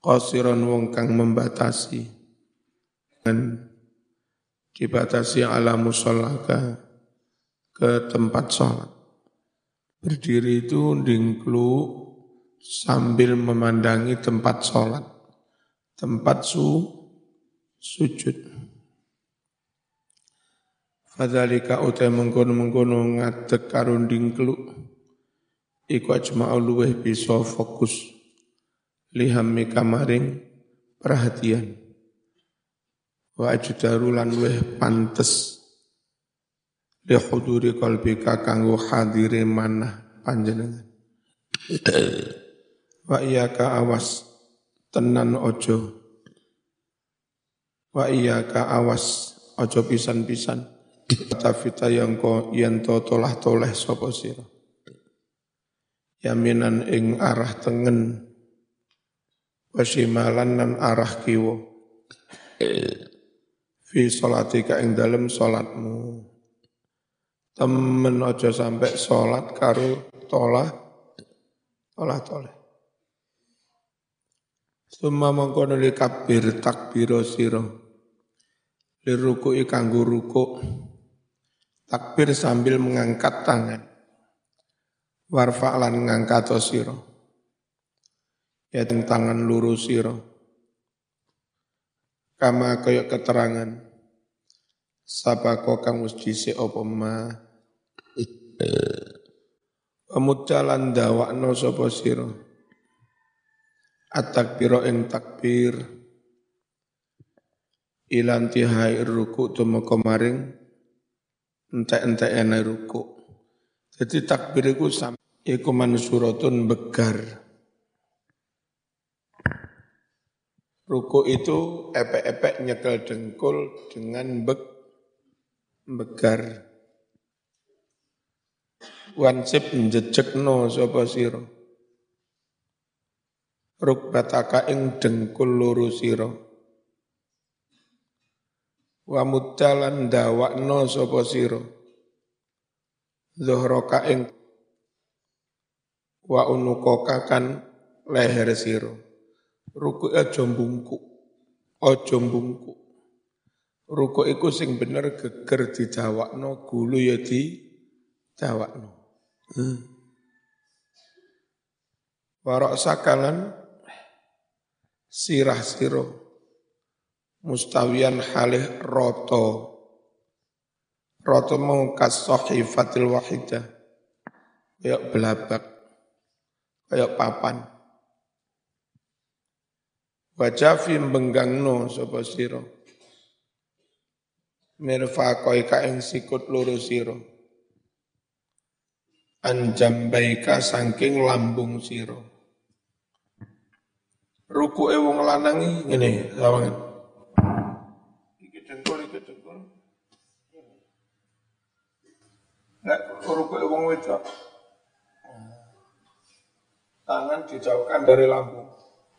qasiran wong kang membatasi dan dibatasi ala musallaka ke tempat sholat. Berdiri itu dingklu sambil memandangi tempat sholat, tempat su, sujud. Fadhalika utai mengkono-mengkono ngadek karun dingklu, iku ajma'u luweh bisa fokus lihammi kamaring perhatian. Wa ajdaru lan luweh pantes. Li huduri qalbika kanggo hadire manah panjenengan. Wa iyyaka awas tenan ojo. Wa iyyaka awas ojo pisan-pisan. Tafita yang ko yen to tolah toleh sapa sira. Yaminan ing arah tengen wasimalan nan arah kiwo fi salatika ing dalem salatmu temen aja sampai sholat karo tolah tolah toleh. Suma mengkono li kabir takbiro siro. Li ruku kanggo ruku. Takbir sambil mengangkat tangan. Warfa lan ngangkat siro. Ya tangan lurus siro. Kama koyok keterangan. Sapa kok kang wis dhisik apa mah Pemutalan dawakno sapa sira. At-takbira ing takbir ilan tihai ruku tumeka maring entek-entek ene ruku. Jadi takbir iku sam iku mansuratun begar. Ruku itu epek-epek nyekel dengkul dengan beg, begar wansip njejekno sapa sira? Rukbataka ing dengkul loro sira. Wa muddalan dawakno sapa sira? Zuhraka ing wa unukoka kan leher sira ruku aja bungkuk aja bungkuk ruku iku sing bener geger didawakno gulu ya di dawakno Hmm. Warok sakalan sirah siro. Mustawian halih roto. Roto mau fatil wahidah. Kayak belabak kayak papan wajafi no sapa siro mirfa koi kaeng sikut loro siro anjambaika saking lambung siro. Ruku wong lanang ini lawangan. Iki dengkul iki dengkul. Nek ruku wong wedok. Tangan dijauhkan dari lambung.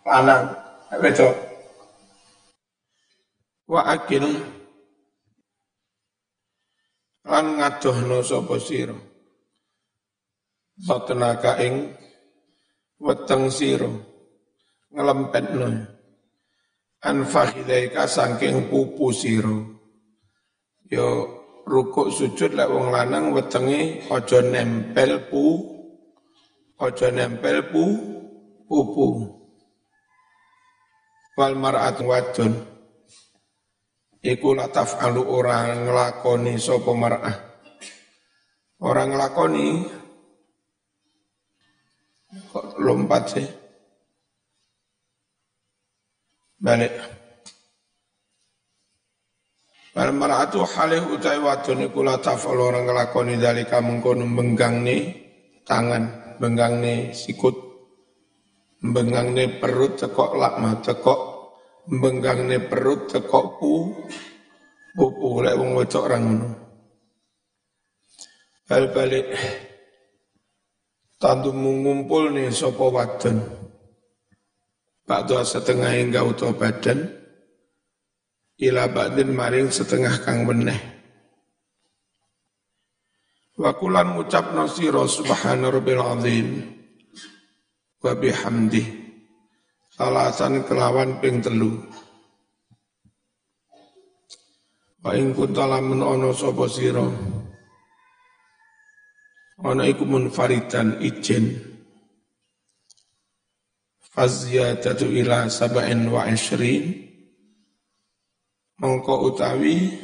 Lanang, wedok. Wa akil lan ngadohno sapa sira. Batnaka ing weteng sira. Nglempetno an fakhidaika saking pupu sira. Yo rukuk sujud lek wong lanang wetenge aja nempel pu aja nempel pu pupu wal mar'at wadon iku lataf alu orang nglakoni sapa mar'ah orang nglakoni Kok lompat sih? Balik. Bal mar'atu halih utai wadon iku la tafal orang ngelakoni dalika mengkono ni tangan, ni sikut, ni perut tekok lakma tekok, ni perut tekok pu, pupu lek wong wedok orang ngono. Bal balik tantu mengumpul nih sopo wadon. Ba'du setengah hingga utuh badan, ila ba'din maring setengah kang beneh. Wakulan ngucap nasiro subhana rabbil azim wa bihamdih. salasan kelawan ping telu. Wa ing kunta lamun ana sapa sira? Ana iku munfaridan ijen faziyadatu ila sab'in wa ishrin mongko utawi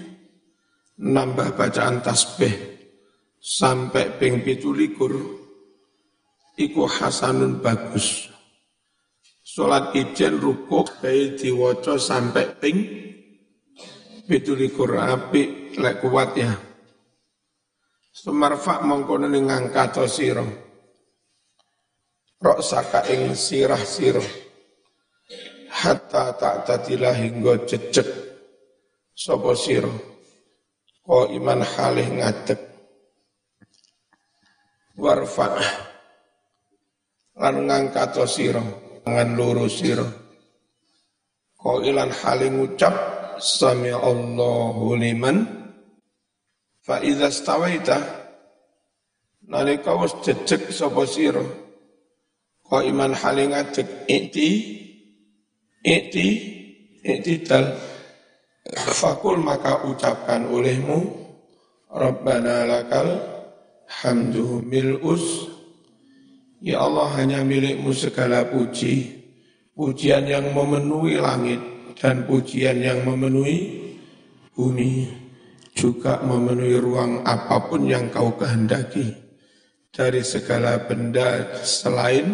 nambah bacaan tasbih sampai ping pitulikur iku hasanun bagus Sholat ijen rukuk bayi diwaca sampai ping pitulikur api lek kuat ya. Sumarfa mongkono ning ngangkat sira. Rok saka ing sirah sira. Hatta tak tadilah hingga jejek sapa sira. Ko iman halih ngadeg. Warfa lan ngangkat sira ngan loro sira. Ko ilan halih ngucap sami Allahu liman fa idza stawaita nalika wis jejeg sapa sira kok iman hale ngadeg iti iti i'tidal fakul maka ucapkan olehmu Rabbana lakal hamdu mil'us Ya Allah hanya milikmu segala puji Pujian yang memenuhi langit dan pujian yang memenuhi bumi juga memenuhi ruang apa pun yang kau kehendaki dari segala benda selain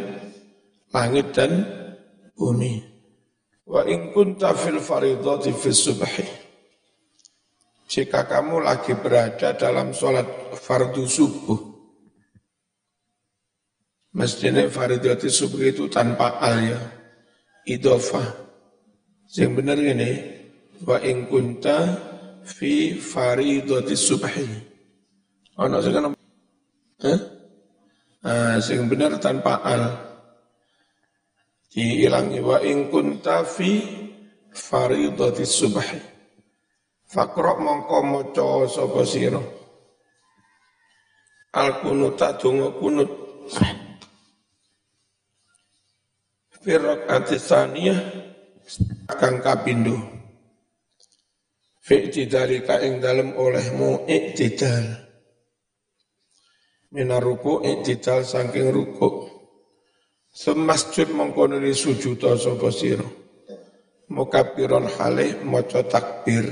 langit dan bumi. Wa in kunta fil faridati. Jika kamu lagi berada dalam sholat fardu subuh, mestinya faridati subuh itu tanpa al ya, idofah yang benar ini wa in kunta fi faridati subhi. Ono sing kan eh? Ah, sing benar tanpa al. Diilangi wa in kunta fi faridati subhi. Fakro mongko maca sapa sira. Al kunuta donga kunut. Firaq atisaniyah kang kapindo. Fi'tidalika ing dalem olehmu iktidal Minaruku iktidal saking ruku. Semasjud mengkononi sujuda sapa sira. Mukabiron halih maca takbir.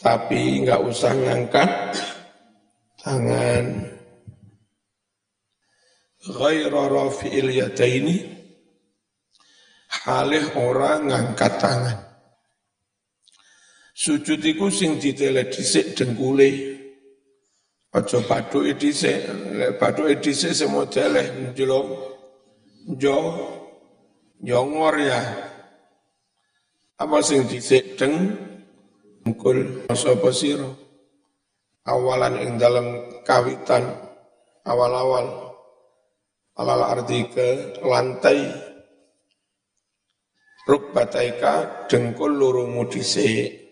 Tapi enggak usah ngangkat tangan. Ghaira rafi'il yadaini halih ora ngangkat tangan. Sujud iku sing ditele dhisik dengkule. Aja bathuke dhisik, lek bathuke dhisik semodele njlong jo nyongor ya. Apa sing dhisik deng mukul sapa sira. Awalan ing dalam kawitan awal-awal alal arti ke lantai rukbataika dengkul lurumu dhisik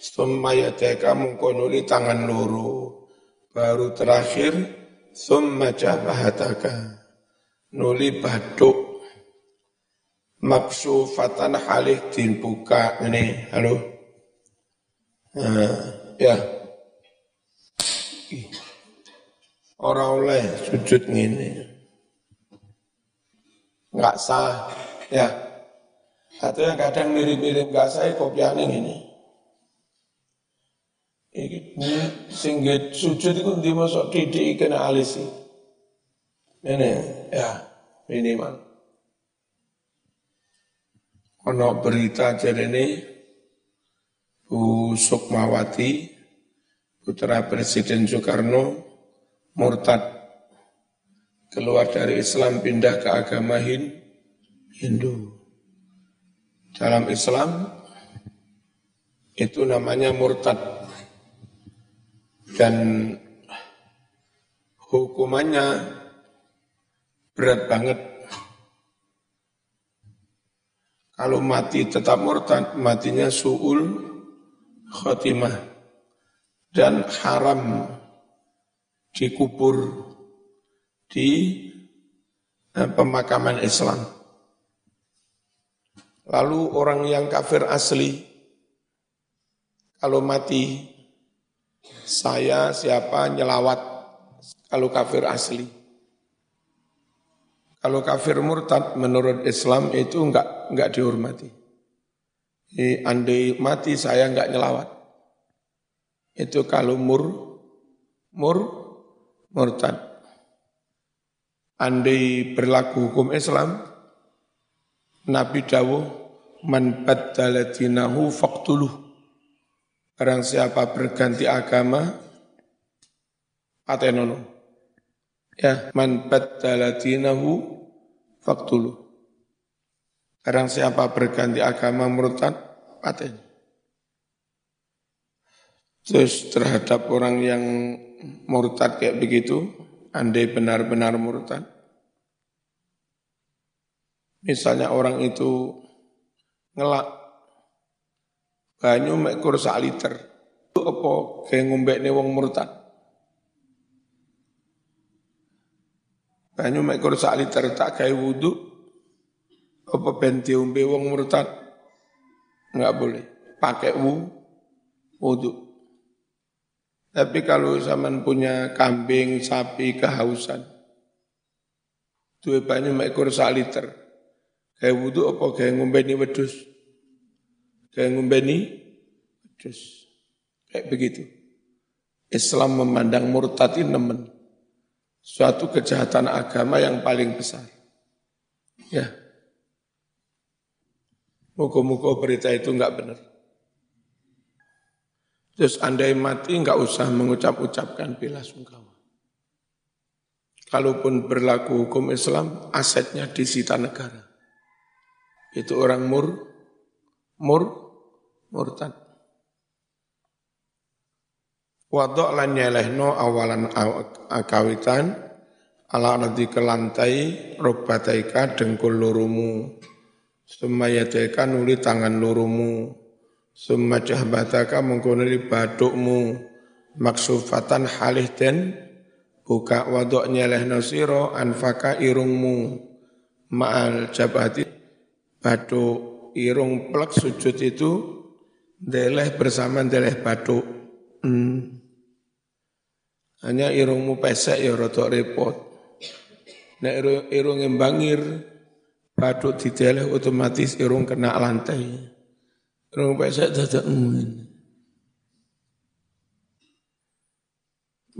summa yadaka mungkonuli tangan luru. Baru terakhir summa jabahataka nuli batuk maksufatan halih dibuka. Ini halo. Nah, ya. Orang oleh sujud ini nggak sah Ya. Atau yang kadang mirip-mirip gak saya kopiannya ini. Iki singgit sujud itu di masuk didik kena alisi. Ini ya minimal. Ono berita jadi ini Bu Sukmawati putra Presiden Soekarno murtad keluar dari Islam pindah ke agama Hindu Hindu. Dalam Islam itu namanya murtad dan hukumannya berat banget. Kalau mati tetap murtad, matinya su'ul khotimah dan haram dikubur di eh, pemakaman Islam. Lalu orang yang kafir asli, kalau mati, saya siapa nyelawat kalau kafir asli. Kalau kafir murtad menurut Islam itu enggak enggak dihormati. Jadi, andai mati saya enggak nyelawat. Itu kalau mur mur murtad. Andai berlaku hukum Islam, Nabi Dawuh, man baddala dinahu faqtuluh. Barang siapa berganti agama, patenono. Ya, man baddala dinahu faqtuluh. Barang siapa berganti agama murtad, paten. Terus terhadap orang yang murtad kayak begitu, andai benar-benar murtad. Misalnya orang itu ngelak banyu mekur sak liter. Apa kayak ngombek wong murtad? Banyu mekur sak liter tak kayak wudhu. Apa benti umbe wong murtad? Enggak boleh. Pakai wu, wudhu. Tapi kalau zaman punya kambing, sapi, kehausan, dua banyu mekur sak liter. Kayak wudhu apa kayak ngombeni wedus? Kayak ngombeni wedus. Kayak begitu. Islam memandang murtad ini nemen. Suatu kejahatan agama yang paling besar. Ya. Muka-muka berita itu enggak benar. Terus andai mati nggak usah mengucap-ucapkan bila sungkawa. Kalaupun berlaku hukum Islam, asetnya disita negara. Itu orang mur, mur, murtad. Wadok lan nyelehno awalan akawitan, ala nanti ke lantai, robbataika dengkul lurumu. Semayataika nuli tangan lurumu Summa jahbataka mengkonali badukmu maksufatan halih den buka wadok nyeleh nasiro anfaka irungmu ma'al jabati baduk irung plek sujud itu deleh bersama deleh baduk hmm. hanya irungmu pesek ya rotok repot. Nek irung, yang bangir baduk dideleh otomatis irung kena lantai. Rong pesek dadak ngene.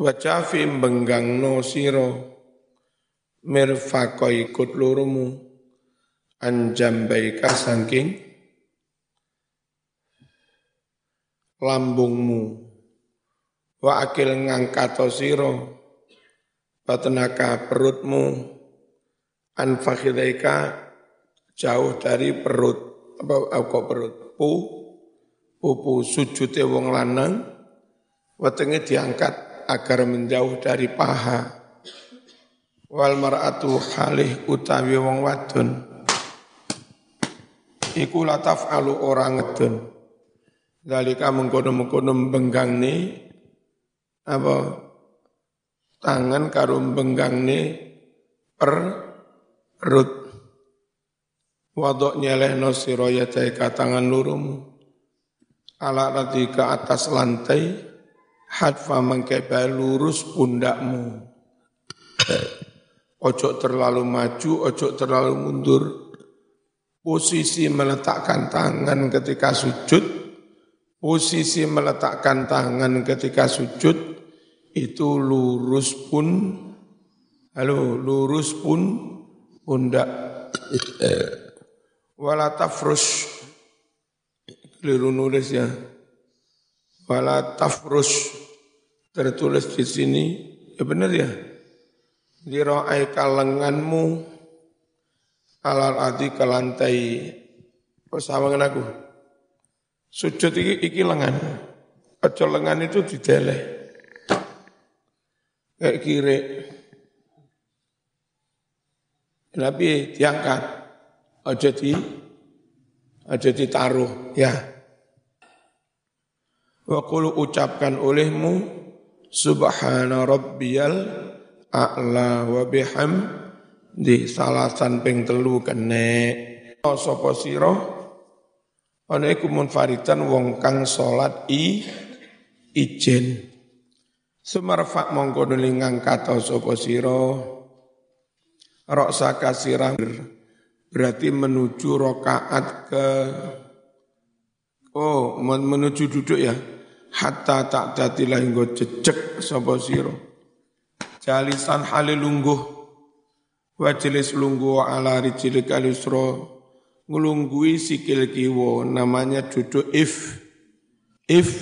Wacafi no siro mirfako ikut lurumu. Anjam baika sangking lambungmu. Wa akil ngangkato siro batenaka perutmu. Anfakhidaika jauh dari perut apa kok perut? Pu pupu sujute wong lanang wetenge diangkat agar menjauh dari paha. Wal mar'atu halih utawi wong wadon. Iku lataf alu orang ngedon dalika mengkono-mengkono ni apa tangan karo ni per perut Wadok nyeleh no siroya ka tangan lurumu. Ala rati ke atas lantai. Hadfa mengkeba lurus pundakmu. Ojo terlalu maju, ojo terlalu mundur. Posisi meletakkan tangan ketika sujud. Posisi meletakkan tangan ketika sujud. Itu lurus pun. Halo, lurus pun pundak. Wala tafrus keliru nulis ya. Wala tafrus tertulis di sini. Ya benar ya. Diro'ai kalenganmu. Alal adi ke lantai. Dengan aku sujud iki, iki lengan. Aja lengan itu dideleh. Kayak kiri. Tapi diangkat. Aja di aja ditaruh. Ya. Wa ucapkan olehmu subhana rabbiyal a'la wa biham di salasan ping telu kene sapa Ana iku munfaridan wong kang salat i ijen. Sumarfa mongko nuli ngangkat sapa sira. Roksa kasirah berarti menuju rokaat ke oh menuju duduk ya. Hatta tak datilah hingga jejek sapa sira. Jalisan halilungguh wajelis lungguh ala rijil ngelunggui sikil kiwo namanya duduk if. If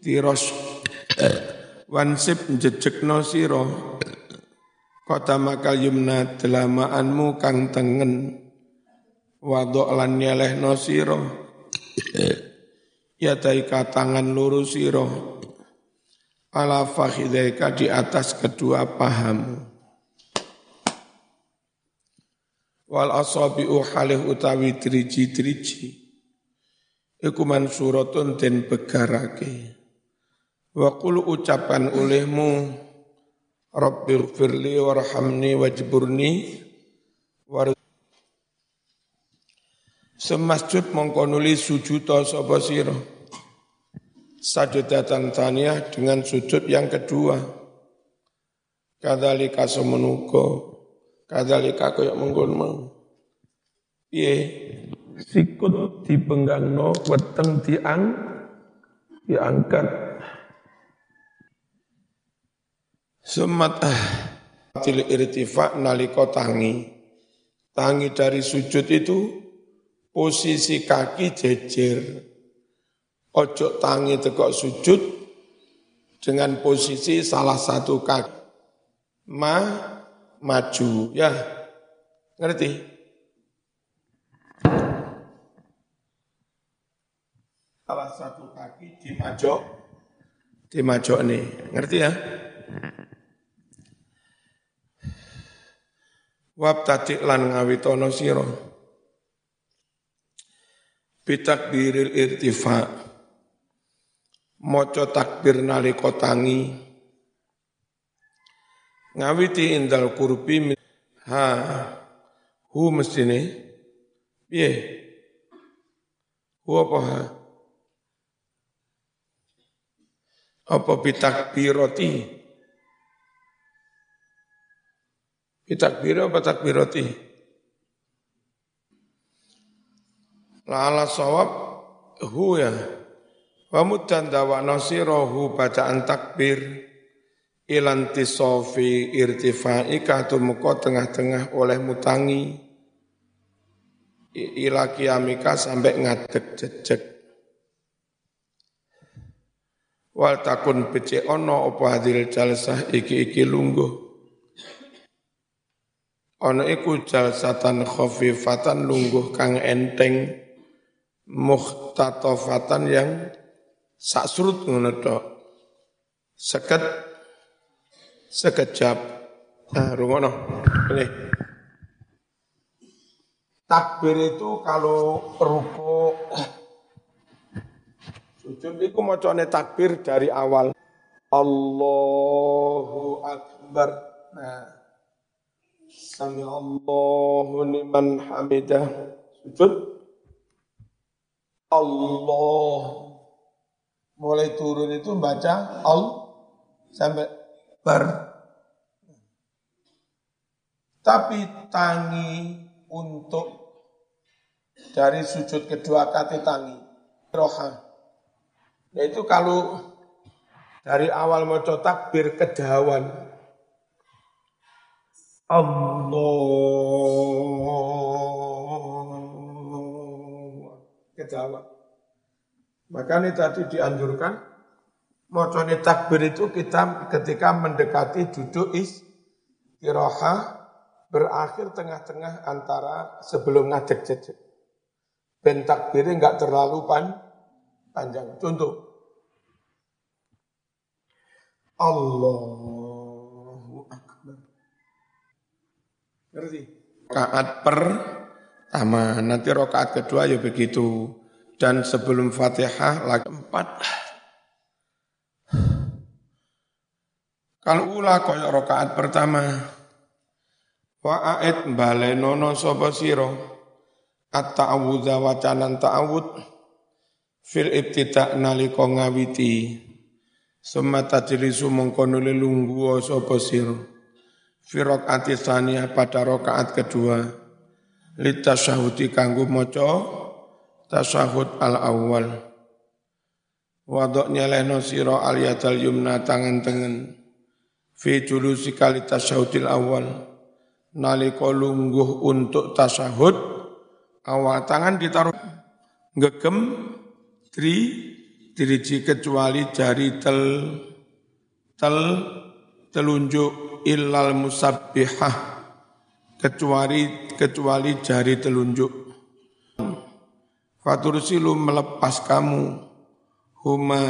tiros. Wansip jejekno siro kota makal yumna delamaanmu kang tengen. Wadok lan no siro ya taika tangan lurus siro ala fakhidaika di atas kedua pahamu wal asabi'u halih utawi driji-driji. Iku mansuratun den begarake. Wa qul ucapan olehmu Rabbi firli warhamni wajburni. War Semasjud sujud sapa sira? Sajudatan taniyah dengan sujud yang kedua. Kadzalika semenuko Kadalika kaya mengkon mau. Piye? Sikut dipenggangno, weteng diang diangkat. Semat ah til irtifa nalika tangi. Tangi dari sujud itu posisi kaki jejer. Ojo tangi tegok sujud dengan posisi salah satu kaki. Ma maju. Ya, ngerti? Salah satu kaki di majok, di majok nih, ngerti ya? Wab tadi lan ngawitono siro. Bitakbiril irtifa. Moco takbir nalika tangi ngawiti indal kurbi ha hu mestine? Piye? Hu apa ha? Apa bitakbirati bitakbir apa takbirati lala sawab hu ya. Wa muddan dawa nasirahu bacaan takbir ilan tisofi irtifai tumeko tengah-tengah oleh mutangi. Ila kiamika sampai ngadeg jejek wal takun bece ono opo hadil jalsah iki-iki lungguh. Ono iku jalsatan khafifatan lungguh kang enteng muhtatofatan yang sak surut ngono seket sekejap. Nah, rungono. Ini. Takbir itu kalau ruku sujud itu macane takbir dari awal. Allahu Akbar. Nah. Sami Allahu liman hamidah. Sujud. Allah. Mulai turun itu baca Al sampai bar. Tapi tangi untuk dari sujud kedua kati tangi. Roha. Yaitu kalau dari awal mau takbir kedawan. Allah. Kedawan. Maka ini tadi dianjurkan Mocone takbir itu kita ketika mendekati duduk istirahat berakhir tengah-tengah antara sebelum ngadek jejek. Ben takbirnya enggak terlalu pan, panjang. Contoh. Allahu Akbar. Ngerti? Rakaat pertama, nanti rokaat kedua ya begitu. Dan sebelum fatihah lagi empat. Kalau ula kaya rakaat pertama wa aid balenono sapa sira at-ta'awudha wacanan ta'awud fil ibtida nalika ngawiti summa tajlisu mongko lungguh sapa sira fi rakaat pada rakaat kedua litasyahudi kanggo maca tasyahud al awal wadok nyelehno sira al yumna tangan tengen fi julusi kali tasyahudil awal. Nalika lungguh untuk tasyahud awal tangan ditaruh gegem tri diriji kecuali jari tel tel telunjuk ilal musabbihah kecuali kecuali jari telunjuk. Fatursilu melepas kamu huma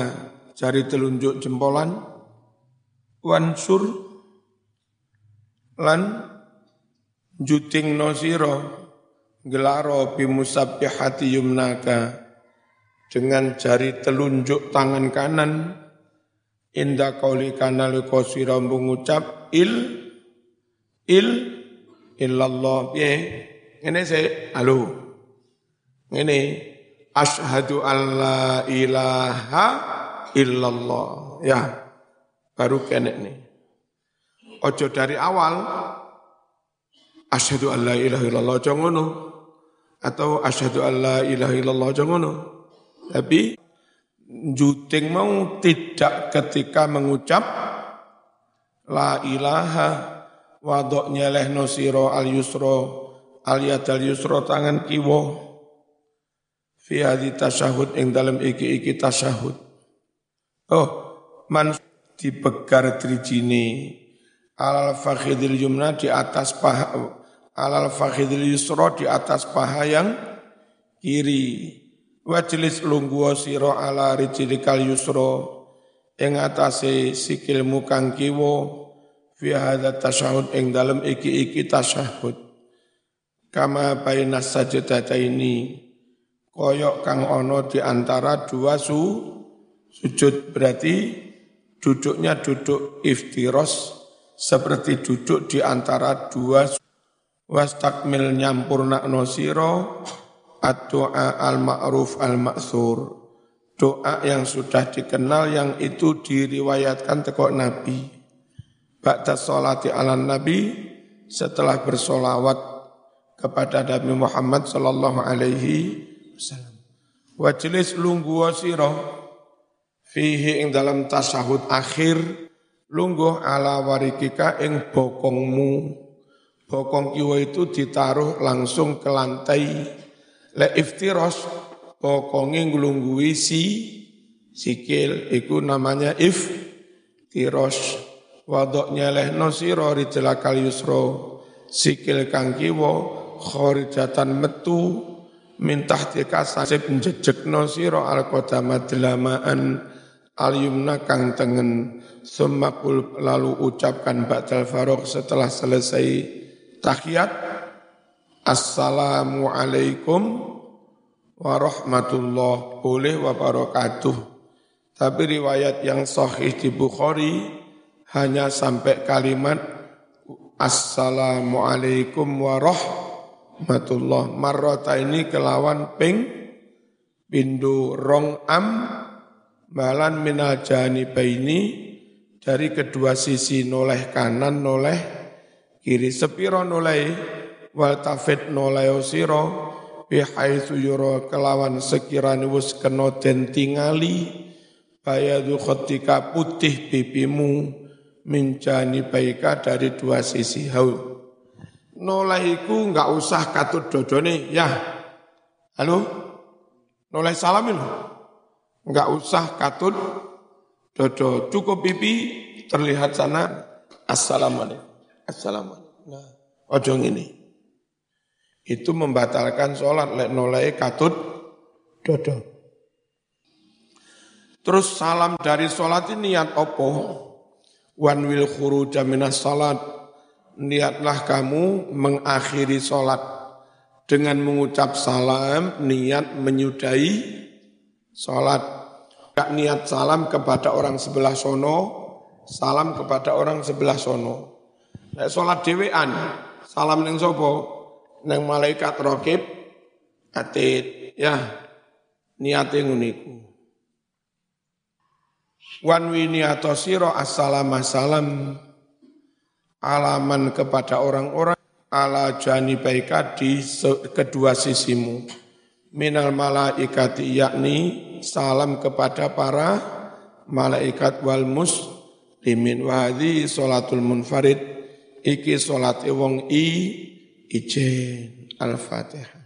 jari telunjuk jempolan wansur lan juting nosiro gelaro bimusabbihati yumnaka dengan jari telunjuk tangan kanan. Inda kauli kana liko sira mengucap il il illallah. Piye? Ngene se halo. Ngene. Asyhadu alla ilaha illallah. Ya baru kene nih. Ojo dari awal asyhadu alla ilaha illallah ojo ngono. Atau asyhadu alla ilaha illallah ojo ngono. Tapi juting mau tidak ketika mengucap la ilaha wadok nyeleh nosiro al yusro al yadal yusro tangan kiwo fi hadi tasyahud ing dalam iki-iki tasyahud. Oh, man dipegar trijini alal fakhidil yumna di atas paha alal fakhidil yusro di atas paha yang kiri. Wajlis lungguwa sira ala rijlikal yusra. Ing atase sikilmu kang kiwa fi hadza tasyahud ing dalem iki-iki tasyahud. Kama baina ini koyok kang ono di antara dua su sujud. Berarti duduknya duduk iftiros seperti duduk di antara dua wastakmil nyampurna nosiro Ad-doa al-ma'ruf al-ma'thur. Doa yang sudah dikenal yang itu diriwayatkan tekok Nabi. Ba'da sholati ala Nabi setelah bersolawat kepada Nabi Muhammad sallallahu alaihi wasallam. Wajlis lunggu wasiro fihi ing dalam tasahud akhir lungguh ala warikika ing bokongmu. Bokong kiwa itu ditaruh langsung ke lantai. Le iftiros pokonge nglunggui si sikil iku namanya iftiros. Wadok nyeleh sira rijlakal yusra. Sikil kang kiwa kharijatan metu. Min tahti kasasib njejekno sira al qadama delamaan al yumna kang tengen semakul lalu ucapkan ba'dal farok setelah selesai tahiyat Assalamualaikum warahmatullah boleh wabarakatuh. Tapi riwayat yang sahih di Bukhari hanya sampai kalimat Assalamualaikum warahmatullah. Marrota ini kelawan ping pindu rong am balan minal baini dari kedua sisi noleh kanan noleh kiri. Sepiro noleh wal tafid noleo siro bihaitsu yura kelawan sekirani wis kena den tingali bayadu khatika putih pipimu mincani baika dari dua sisi hau. Noleh iku enggak usah katut dodone ya halo? Noleh salamin enggak usah katut dodo cukup pipi terlihat sana assalamualaikum assalamualaikum nah ojong ini itu membatalkan sholat lek nolai katut dodo. Terus salam dari sholat ini niat opo? Wan wil khuru minas sholat. Niatlah kamu mengakhiri sholat dengan mengucap salam, niat menyudahi sholat. Gak niat salam kepada orang sebelah sono, salam kepada orang sebelah sono. Nek sholat dewean, salam neng sopo, neng malaikat rokib atid ya niate nguniku. Wanwi niato siro assalam salam alaman kepada orang-orang ala jani baika di kedua sisimu. Minal malaikati yakni salam kepada para malaikat wal muslimin. Wa hadhi salatul munfarid iki salat wong i ijen al-fatihah